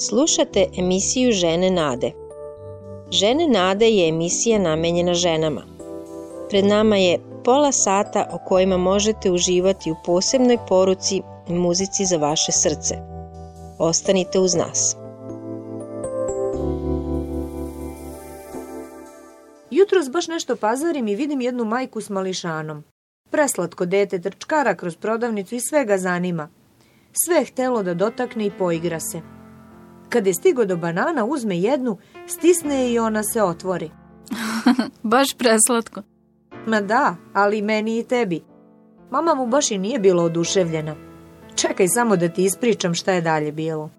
Slušate emisiju Žene Nade. Žene Nade je emisija namenjena ženama. Pred nama je pola sata o kojima možete uživati u posebnoj poruci i muzici za vaše srce. Ostanite uz nas. Jutros baš nešto pazarim i vidim jednu majku s mališanom. Preslatko dete trčkara kroz prodavnicu i sve ga zanima. Sve je htelo da dotakne i poigra se. Kad je stigo do banana, uzme jednu, stisne je i ona se otvori. Baš preslatko. Ma da, ali meni i tebi. Mama mu baš i nije bila oduševljena. Čekaj samo da ti ispričam šta je dalje bilo.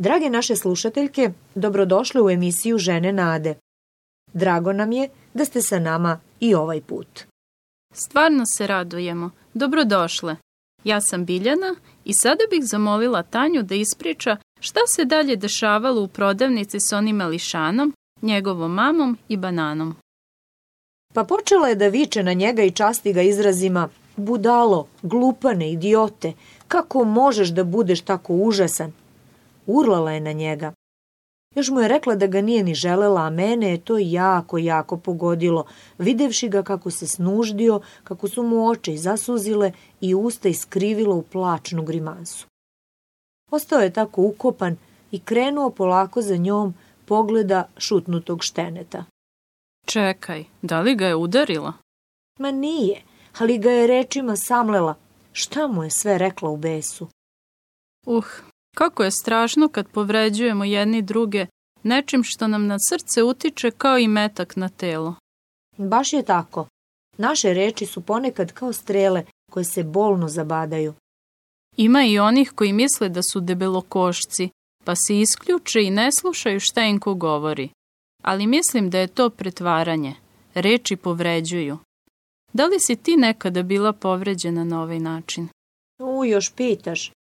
Drage naše slušateljke, dobrodošle u emisiju Žene Nade. Drago nam je da ste sa nama i ovaj put. Stvarno se radujemo. Dobrodošle. Ja sam Biljana i sada bih zamolila Tanju da ispriča šta se dalje dešavalo u prodavnici s onim Elišanom, njegovom mamom i bananom. Pa počela je da viče na njega i časti ga izrazima budalo, glupane, idiote, kako možeš da budeš tako užasan? Urlala je na njega. Još mu je rekla da ga nije ni želela, a mene je to jako, jako pogodilo, videvši ga kako se snuždio, kako su mu oči zasuzile i usta iskrivilo u plačnu grimasu. Ostao je tako ukopan i krenuo polako za njom pogleda šutnutog šteneta. Čekaj, da li ga je udarila? Ma nije, ali ga je rečima samlela. Šta mu je sve rekla u besu? Uh, Kako je strašno kad povređujemo jedni druge nečim što nam na srce utiče kao i metak na telo. Baš je tako. Naše reči su ponekad kao strele koje se bolno zabadaju. Ima i onih koji misle da su debelokošci, pa se isključe i ne slušaju šta im ko govori. Ali mislim da je to pretvaranje. Reči povređuju. Da li si ti nekada bila povređena na ovaj način? U, još pitaš.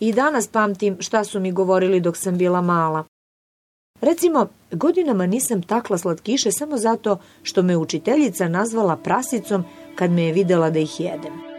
I danas pamtim šta su mi govorili dok sam bila mala. Recimo, godinama nisam takla slatkiše samo zato što me učiteljica nazvala prasicom kad me je videla da ih jedem.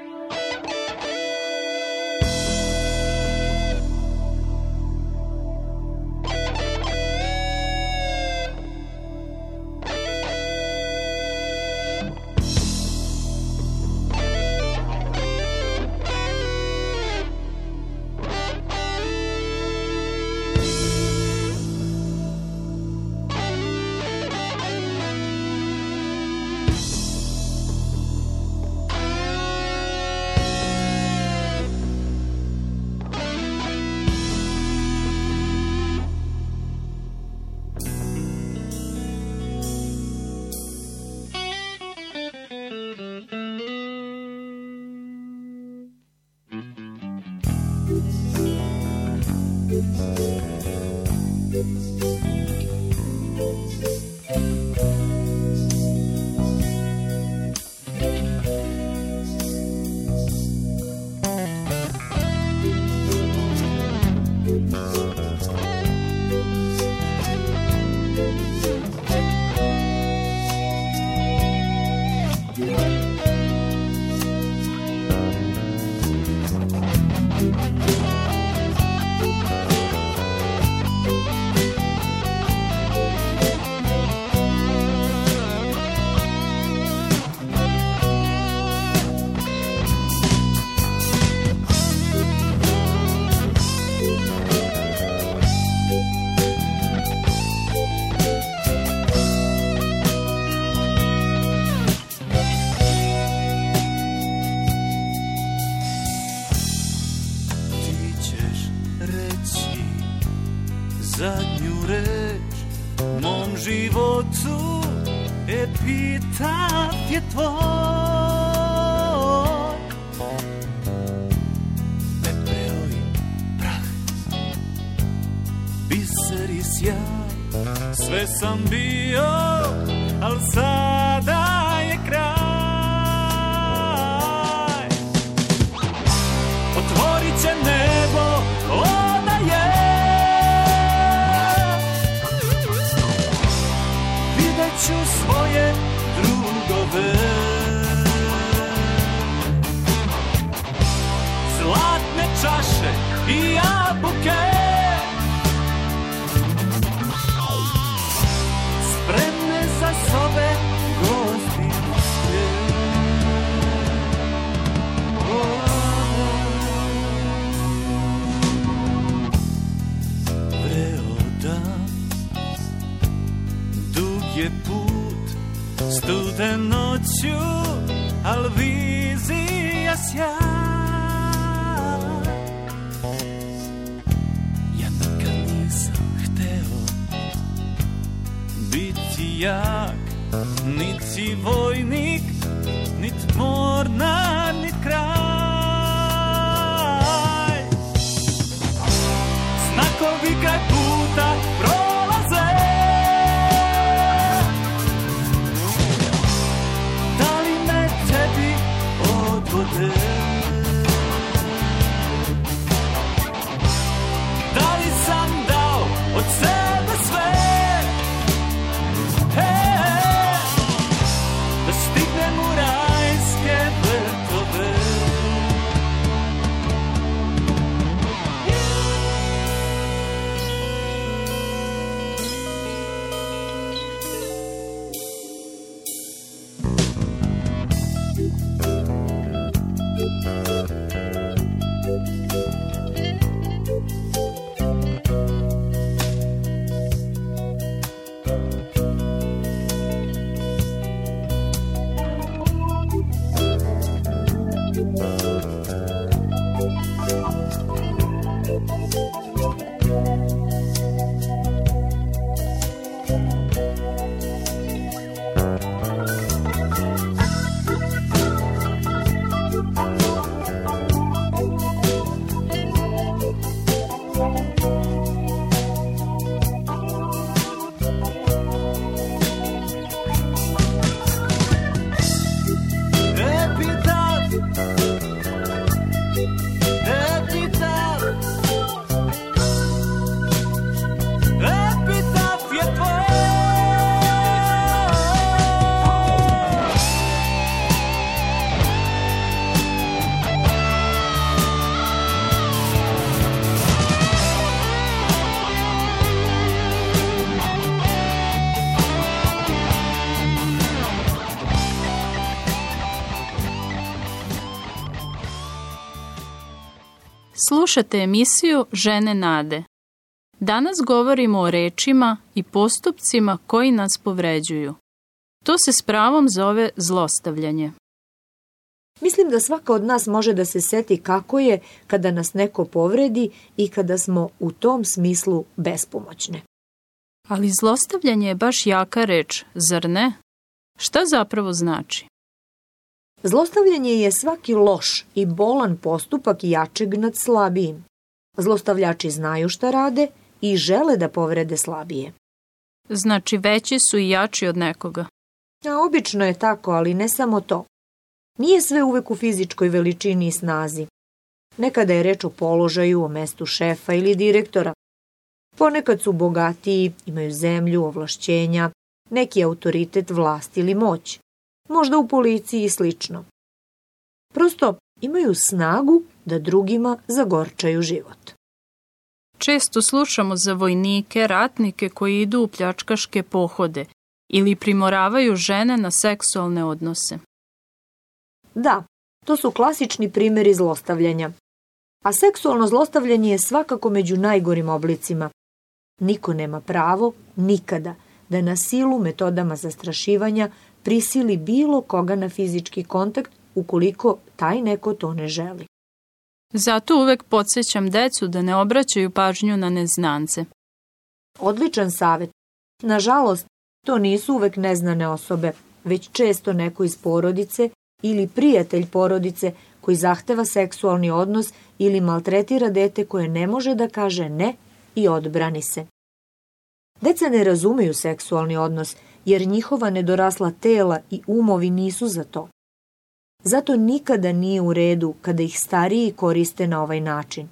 životu epitaf je tvoj. Pepeo i prah Biser i sjaj. Sve sam bio Al sada noću, al vizija sjaj. Ja nikad nisam hteo biti jak, niti vojnik, nit mornar, nit kraj. Znakovi kraj puta prolaze, Slušate emisiju Žene nade. Danas govorimo o rečima i postupcima koji nas povređuju. To se s pravom zove zlostavljanje. Mislim da svaka od nas može da se seti kako je kada nas neko povredi i kada smo u tom smislu bespomoćne. Ali zlostavljanje je baš jaka reč, zar ne? Šta zapravo znači? Zlostavljanje je svaki loš i bolan postupak jačeg nad slabijim. Zlostavljači znaju šta rade i žele da povrede slabije. Znači veći su i jači od nekoga. A obično je tako, ali ne samo to. Nije sve uvek u fizičkoj veličini i snazi. Nekada je reč o položaju, o mestu šefa ili direktora. Ponekad su bogatiji, imaju zemlju, ovlašćenja, neki autoritet, vlast ili moć. Možda u policiji i slično. Prosto imaju snagu da drugima zagorčaju život. Često slušamo za vojnike, ratnike koji idu u pljačkaške pohode ili primoravaju žene na seksualne odnose. Da, to su klasični primjeri zlostavljanja. A seksualno zlostavljanje je svakako među najgorim oblicima. Niko nema pravo, nikada, da na silu metodama zastrašivanja prisili bilo koga na fizički kontakt ukoliko taj neko to ne želi. Zato uvek podsjećam decu da ne obraćaju pažnju na neznance. Odličan savet. Nažalost, to nisu uvek neznane osobe, već često neko iz porodice ili prijatelj porodice koji zahteva seksualni odnos ili maltretira dete koje ne može da kaže ne i odbrani se. Deca ne razumeju seksualni odnos jer njihova nedorasla tela i umovi nisu za to. Zato nikada nije u redu kada ih stariji koriste na ovaj način.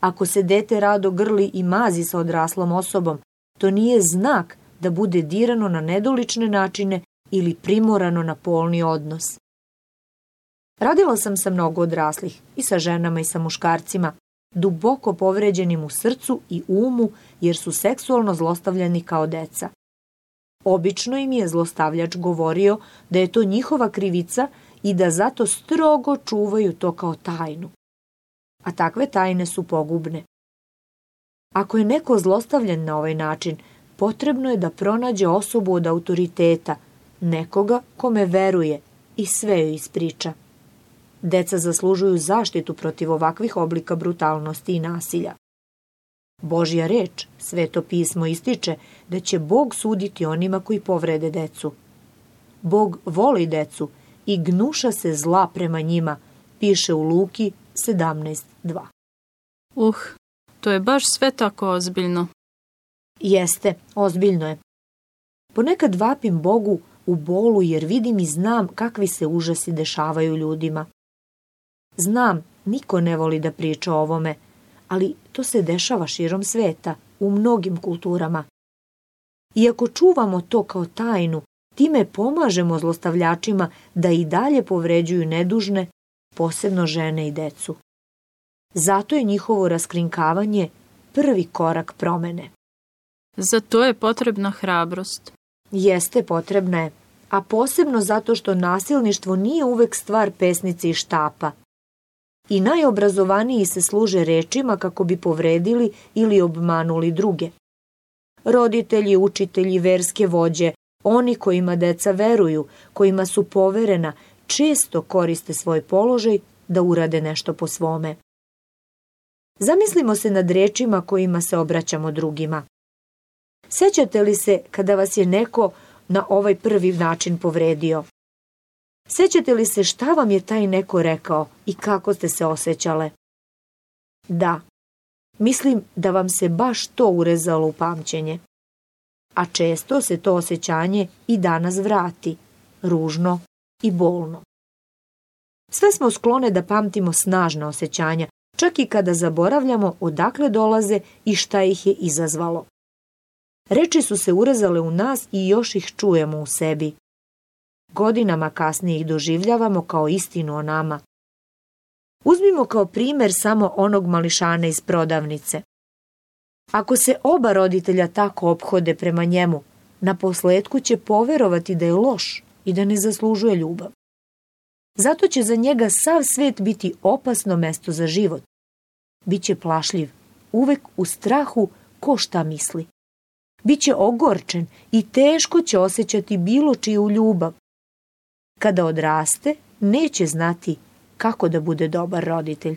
Ako se dete rado grli i mazi sa odraslom osobom, to nije znak da bude dirano na nedolične načine ili primorano na polni odnos. Radila sam sa mnogo odraslih, i sa ženama i sa muškarcima, duboko povređenim u srcu i umu jer su seksualno zlostavljani kao deca. Obično im je zlostavljač govorio da je to njihova krivica i da zato strogo čuvaju to kao tajnu. A takve tajne su pogubne. Ako je neko zlostavljen na ovaj način, potrebno je da pronađe osobu od autoriteta, nekoga kome veruje i sve joj ispriča. Deca zaslužuju zaštitu protiv ovakvih oblika brutalnosti i nasilja. Božja reč, sveto pismo ističe da će Bog suditi onima koji povrede decu. Bog voli decu i gnuša se zla prema njima, piše u Luki 17.2. Uh, to je baš sve tako ozbiljno. Jeste, ozbiljno je. Ponekad vapim Bogu u bolu jer vidim i znam kakvi se užasi dešavaju ljudima. Znam, niko ne voli da priča o ovome, ali to se dešava širom sveta, u mnogim kulturama. I ako čuvamo to kao tajnu, time pomažemo zlostavljačima da i dalje povređuju nedužne, posebno žene i decu. Zato je njihovo raskrinkavanje prvi korak promene. Za to je potrebna hrabrost. Jeste potrebna je, a posebno zato što nasilništvo nije uvek stvar pesnice i štapa. I najobrazovaniji se služe rečima kako bi povredili ili obmanuli druge. Roditelji, učitelji, verske vođe, oni kojima deca veruju, kojima su poverena, često koriste svoj položaj da urade nešto po svome. Zamislimo se nad rečima kojima se obraćamo drugima. Sećate li se kada vas je neko na ovaj prvi način povredio? Sećate li se šta vam je taj neko rekao i kako ste se osjećale? Da, mislim da vam se baš to urezalo u pamćenje. A često se to osjećanje i danas vrati, ružno i bolno. Sve smo sklone da pamtimo snažna osjećanja, čak i kada zaboravljamo odakle dolaze i šta ih je izazvalo. Reči su se urezale u nas i još ih čujemo u sebi. Godinama kasnije ih doživljavamo kao istinu o nama. Uzmimo kao primer samo onog mališana iz prodavnice. Ako se oba roditelja tako ophode prema njemu, na posledku će poverovati da je loš i da ne zaslužuje ljubav. Zato će za njega sav svet biti opasno mesto za život. Biće plašljiv, uvek u strahu ko šta misli. Biće ogorčen i teško će osjećati bilo čiju ljubav. Kada odraste, neće znati kako da bude dobar roditelj.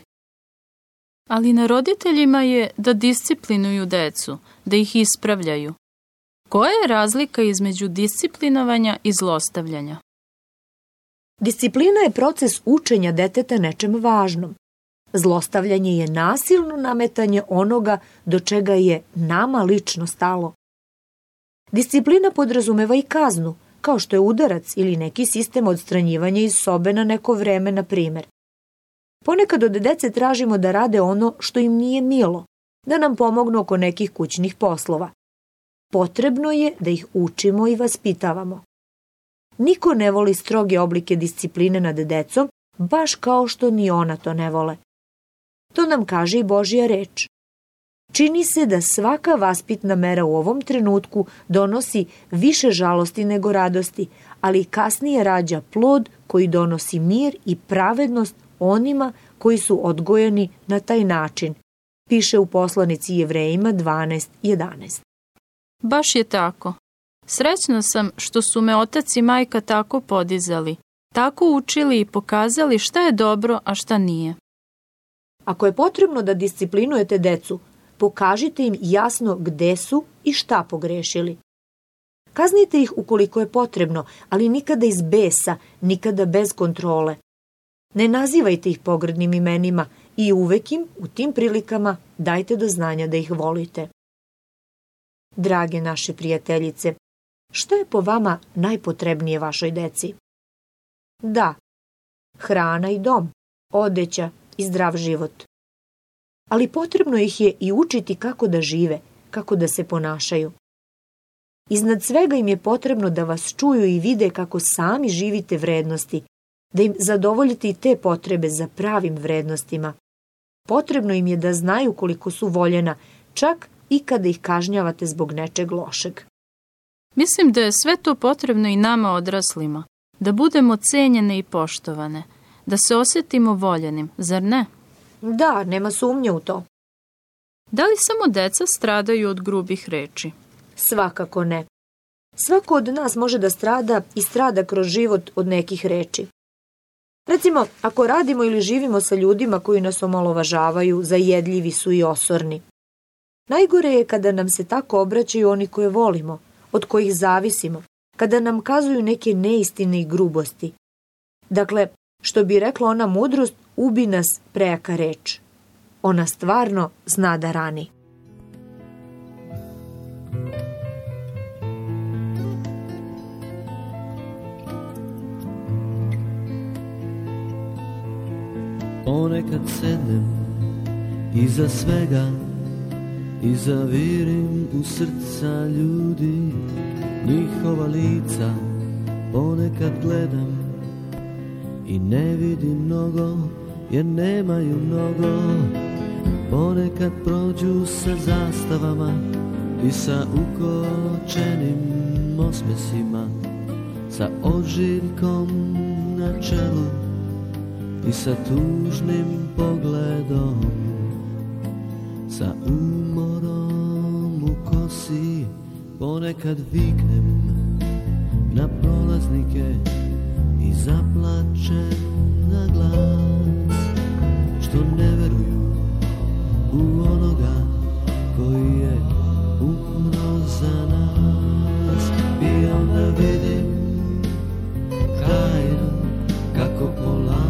Ali na roditeljima je da disciplinuju decu, da ih ispravljaju. Koja je razlika između disciplinovanja i zlostavljanja? Disciplina je proces učenja deteta nečem važnom. Zlostavljanje je nasilno nametanje onoga do čega je nama lično stalo. Disciplina podrazumeva i kaznu, kao što je udarac ili neki sistem odstranjivanja iz sobe na neko vreme, na primer. Ponekad od dece tražimo da rade ono što im nije milo, da nam pomognu oko nekih kućnih poslova. Potrebno je da ih učimo i vaspitavamo. Niko ne voli stroge oblike discipline nad decom, baš kao što ni ona to ne vole. To nam kaže i Božja reč. Čini se da svaka vaspitna mera u ovom trenutku donosi više žalosti nego radosti, ali kasnije rađa plod koji donosi mir i pravednost onima koji su odgojeni na taj način, piše u poslanici Jevrejima 12.11. Baš je tako. Srećna sam što su me otac i majka tako podizali, tako učili i pokazali šta je dobro, a šta nije. Ako je potrebno da disciplinujete decu, pokažite im jasno gde su i šta pogrešili. Kaznite ih ukoliko je potrebno, ali nikada iz besa, nikada bez kontrole. Ne nazivajte ih pogrdnim imenima i uvek im u tim prilikama dajte do znanja da ih volite. Drage naše prijateljice, šta je po vama najpotrebnije vašoj deci? Da, hrana i dom, odeća i zdrav život. Ali potrebno ih je i učiti kako da žive, kako da se ponašaju. Iznad svega im je potrebno da vas čuju i vide kako sami živite vrednosti, da im zadovoljite i te potrebe za pravim vrednostima. Potrebno im je da znaju koliko su voljena, čak i kada ih kažnjavate zbog nečeg lošeg. Mislim da je sve to potrebno i nama odraslima, da budemo cenjene i poštovane, da se osjetimo voljenim, zar ne? Da, nema sumnje u to. Da li samo deca stradaju od grubih reči? Svakako ne. Svako od nas može da strada i strada kroz život od nekih reči. Recimo, ako radimo ili živimo sa ljudima koji nas omalovažavaju, zajedljivi su i osorni. Najgore je kada nam se tako obraćaju oni koje volimo, od kojih zavisimo, kada nam kazuju neke neistine i grubosti. Dakle, što bi rekla ona mudrost, ubi nas prejaka reč. Ona stvarno zna da rani. Ponekad sednem iza svega i zavirim u srca ljudi njihova lica ponekad gledam i ne vidim mnogo jer nemaju mnogo. Ponekad prođu sa zastavama i sa ukočenim osmesima sa ožiljkom na čelu i sa tužnim pogledom sa umorom u kosi. Ponekad viknem na prolaznike i zaplačem na glas što ne veruju u onoga koji je umro za nas. I onda vidim tajno kako polako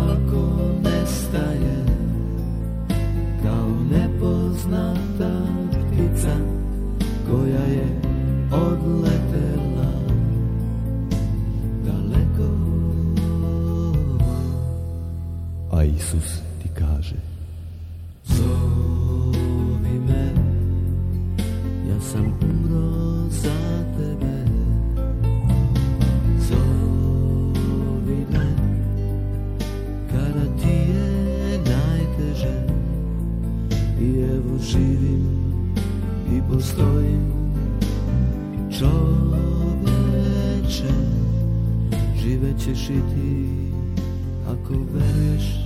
živim i postojim. Čoveče, živećeš i ti ako veruješ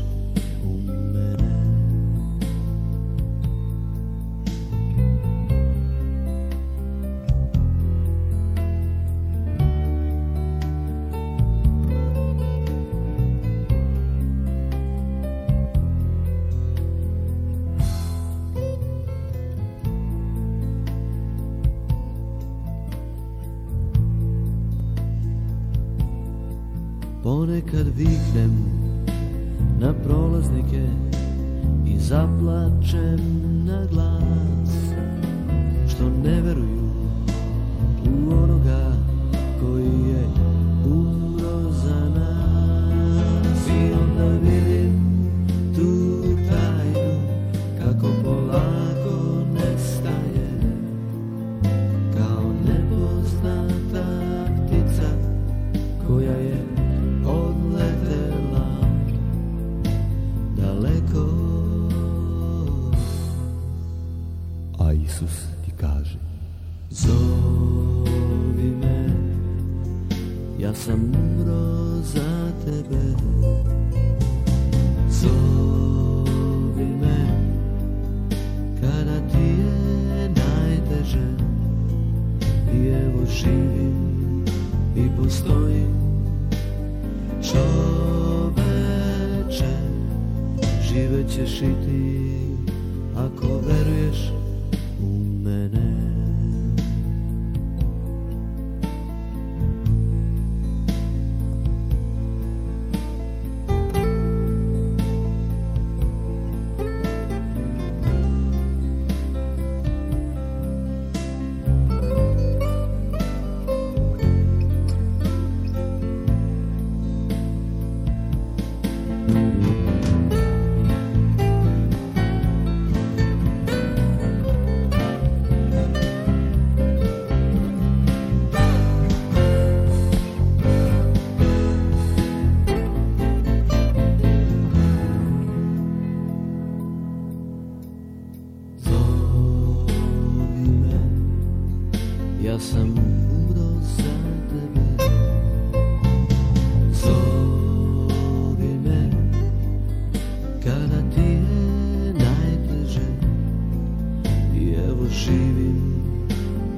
živim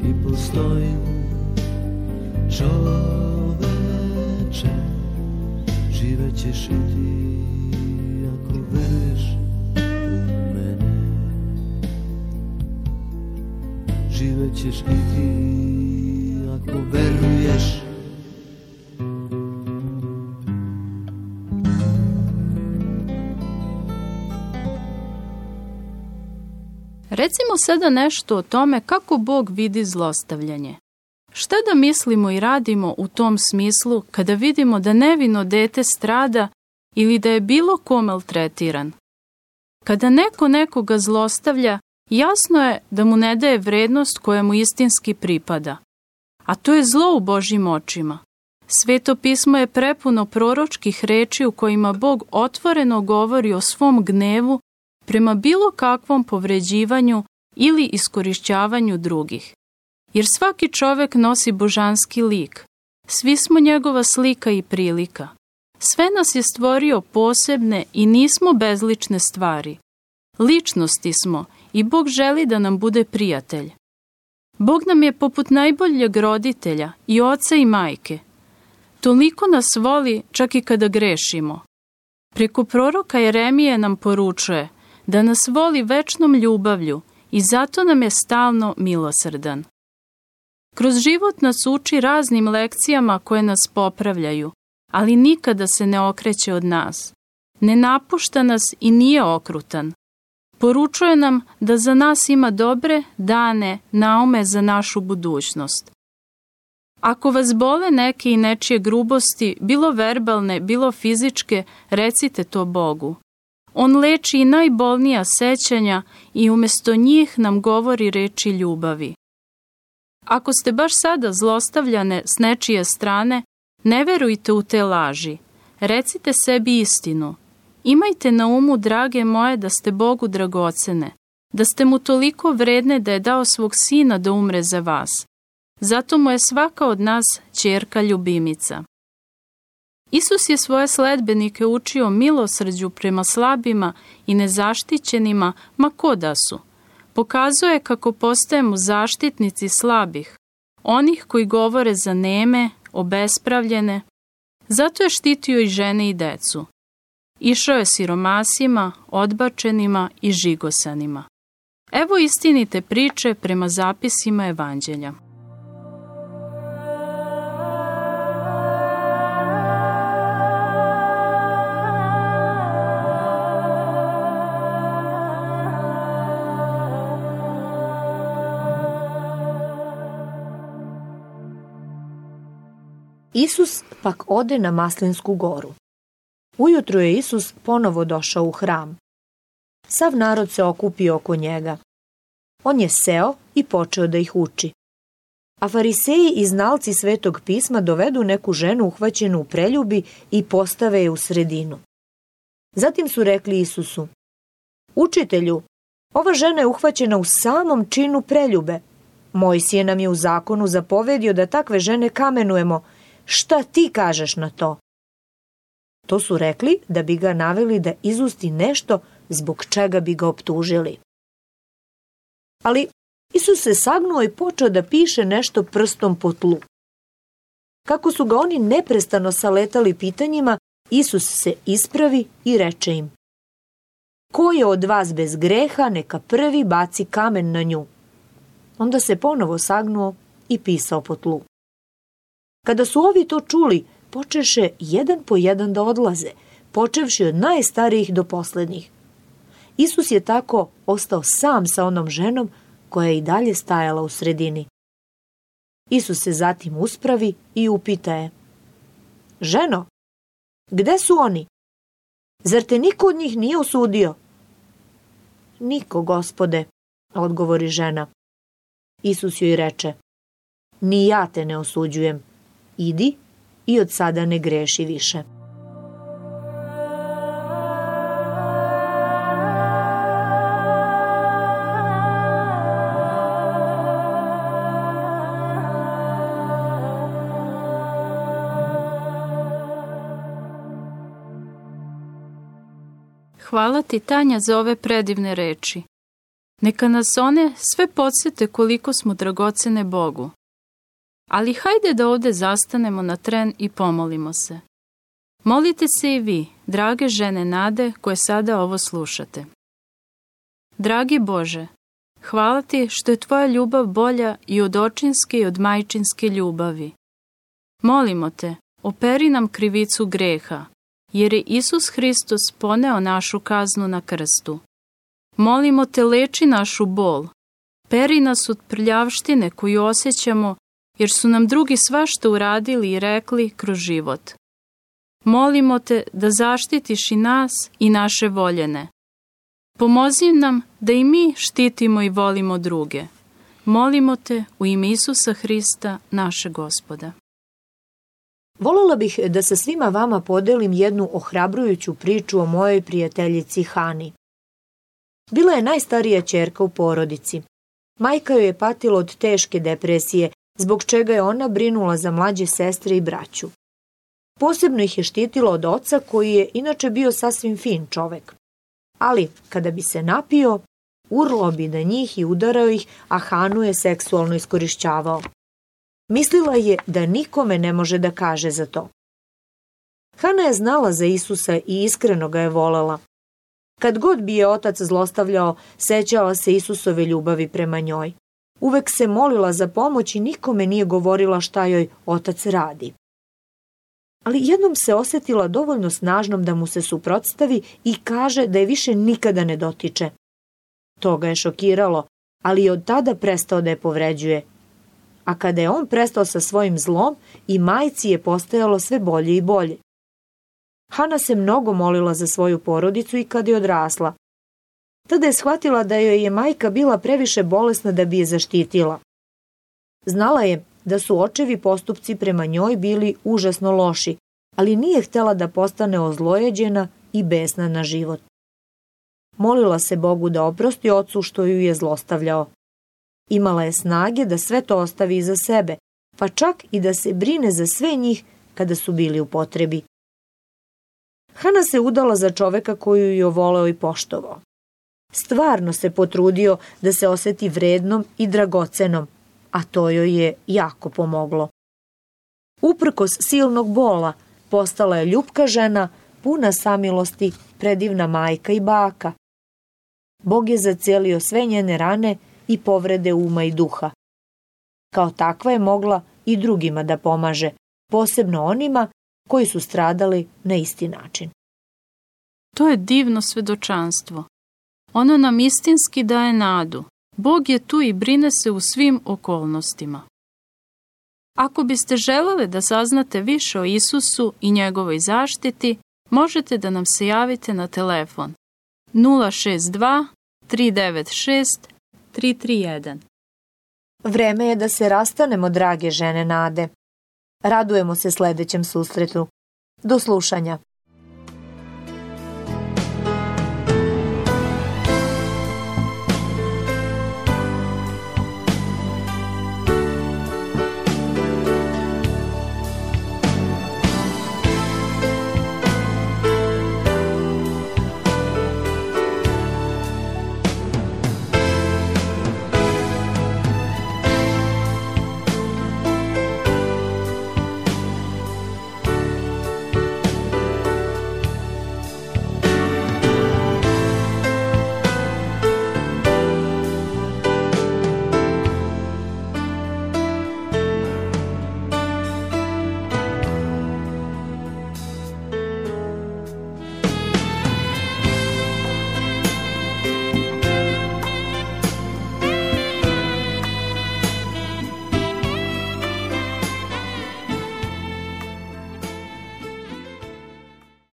i postojim čoveče. Živećeš i ti ako veriš u mene. Živećeš i ti ako veruješ u mene Recimo sada nešto o tome kako Bog vidi zlostavljanje. Šta da mislimo i radimo u tom smislu kada vidimo da nevino dete strada ili da je bilo ko maltretiran? Kada neko nekoga zlostavlja, jasno je da mu ne daje vrednost koja mu istinski pripada. A to je zlo u Božjim očima. Sveto pismo je prepuno proročkih reči u kojima Bog otvoreno govori o svom gnevu prema bilo kakvom povređivanju ili iskorišćavanju drugih. Jer svaki čovek nosi božanski lik. Svi smo njegova slika i prilika. Sve nas je stvorio posebne i nismo bezlične stvari. Ličnosti smo i Bog želi da nam bude prijatelj. Bog nam je poput najboljeg roditelja i oca i majke. Toliko nas voli čak i kada grešimo. Preko proroka Jeremije nam poručuje – da nas voli večnom ljubavlju i zato nam je stalno milosrdan. Kroz život nas uči raznim lekcijama koje nas popravljaju, ali nikada se ne okreće od nas. Ne napušta nas i nije okrutan. Poručuje nam da za nas ima dobre dane, naume za našu budućnost. Ako vas bole neke i nečije grubosti, bilo verbalne, bilo fizičke, recite to Bogu. On leči najbolnija sećanja i umesto njih nam govori reči ljubavi. Ako ste baš sada zlostavljane s nečije strane, ne verujte u te laži. Recite sebi istinu. Imajte na umu, drage moje, da ste Bogu dragocene, da ste mu toliko vredne da je dao svog sina da umre za vas. Zato mu je svaka od nas čerka ljubimica. Isus je svoje sledbenike učio milosrđu prema slabima i nezaštićenima, ma ko da su. Pokazuje kako postajemo zaštitnici slabih, onih koji govore za neme, obespravljene. Zato je štitio i žene i decu. Išao je siromasima, odbačenima i žigosanima. Evo istinite priče prema zapisima evanđelja. Isus pak ode na Maslinsku goru. Ujutro je Isus ponovo došao u hram. Sav narod se okupio oko njega. On je seo i počeo da ih uči. A fariseji i znalci svetog pisma dovedu neku ženu uhvaćenu u preljubi i postave je u sredinu. Zatim su rekli Isusu, Učitelju, ova žena je uhvaćena u samom činu preljube. Mojsije nam je u zakonu zapovedio da takve žene kamenujemo, Šta ti kažeš na to? To su rekli da bi ga naveli da izusti nešto zbog čega bi ga optužili. Ali Isus se sagnuo i počeo da piše nešto prstom po tlu. Kako su ga oni neprestano saletali pitanjima, Isus se ispravi i reče im Ko je od vas bez greha, neka prvi baci kamen na nju. Onda se ponovo sagnuo i pisao po tlu. Kada su ovi to čuli, počeše jedan po jedan da odlaze, počevši od najstarijih do poslednjih. Isus je tako ostao sam sa onom ženom koja je i dalje stajala u sredini. Isus se zatim uspravi i upita je. Ženo, gde su oni? Zar te niko od njih nije osudio? Niko, gospode, odgovori žena. Isus joj reče, ni ja te ne osuđujem idi i od sada ne greši više. Hvala ti, Tanja, za ove predivne reči. Neka nas one sve podsjete koliko smo dragocene Bogu. Ali hajde da ovde zastanemo na tren i pomolimo se. Molite se i vi, drage žene nade koje sada ovo slušate. Dragi Bože, hvala ti što je tvoja ljubav bolja i od očinske i od majčinske ljubavi. Molimo te, operi nam krivicu greha, jer je Isus Hristos poneo našu kaznu na krstu. Molimo te leči našu bol, peri nas od prljavštine koju osjećamo, jer su nam drugi svašta uradili i rekli kroz život. Molimo te da zaštitiš i nas i naše voljene. Pomozi nam da i mi štitimo i volimo druge. Molimo te u ime Isusa Hrista, naše gospoda. Volela bih da sa svima vama podelim jednu ohrabrujuću priču o mojoj prijateljici Hani. Bila je najstarija čerka u porodici. Majka joj je patila od teške depresije, zbog čega je ona brinula za mlađe sestre i braću. Posebno ih je štitila od oca koji je inače bio sasvim fin čovek. Ali, kada bi se napio, urlo bi na njih i udarao ih, a Hanu je seksualno iskorišćavao. Mislila je da nikome ne može da kaže za to. Hana je znala za Isusa i iskreno ga je volela. Kad god bi je otac zlostavljao, sećala se Isusove ljubavi prema njoj. Uvek se molila za pomoć i nikome nije govorila šta joj otac radi. Ali jednom se osetila dovoljno snažnom da mu se suprotstavi i kaže da je više nikada ne dotiče. To ga je šokiralo, ali je od tada prestao da je povređuje. A kada je on prestao sa svojim zlom, i majci je postajalo sve bolje i bolje. Hana se mnogo molila za svoju porodicu i kad je odrasla. Tada je shvatila da joj je majka bila previše bolesna da bi je zaštitila. Znala je da su očevi postupci prema njoj bili užasno loši, ali nije htela da postane ozlojeđena i besna na život. Molila se Bogu da oprosti ocu što ju je zlostavljao. Imala je snage da sve to ostavi iza sebe, pa čak i da se brine za sve njih kada su bili u potrebi. Hana se udala za čoveka koju ju voleo i poštovao. Stvarno se potrudio da se oseti vrednom i dragocenom, a to joj je jako pomoglo. Uprkos silnog bola, postala je ljubka žena, puna samilosti, predivna majka i baka. Bog je zacelio sve njene rane i povrede uma i duha. Kao takva je mogla i drugima da pomaže, posebno onima koji su stradali na isti način. To je divno svedočanstvo. Ono nam istinski daje nadu. Bog je tu i brine se u svim okolnostima. Ako biste želeli da saznate više o Isusu i njegovoj zaštiti, možete da nam se javite na telefon 062 396 331. Vreme je da se rastanemo, drage žene nade. Radujemo se sledećem susretu. Do slušanja.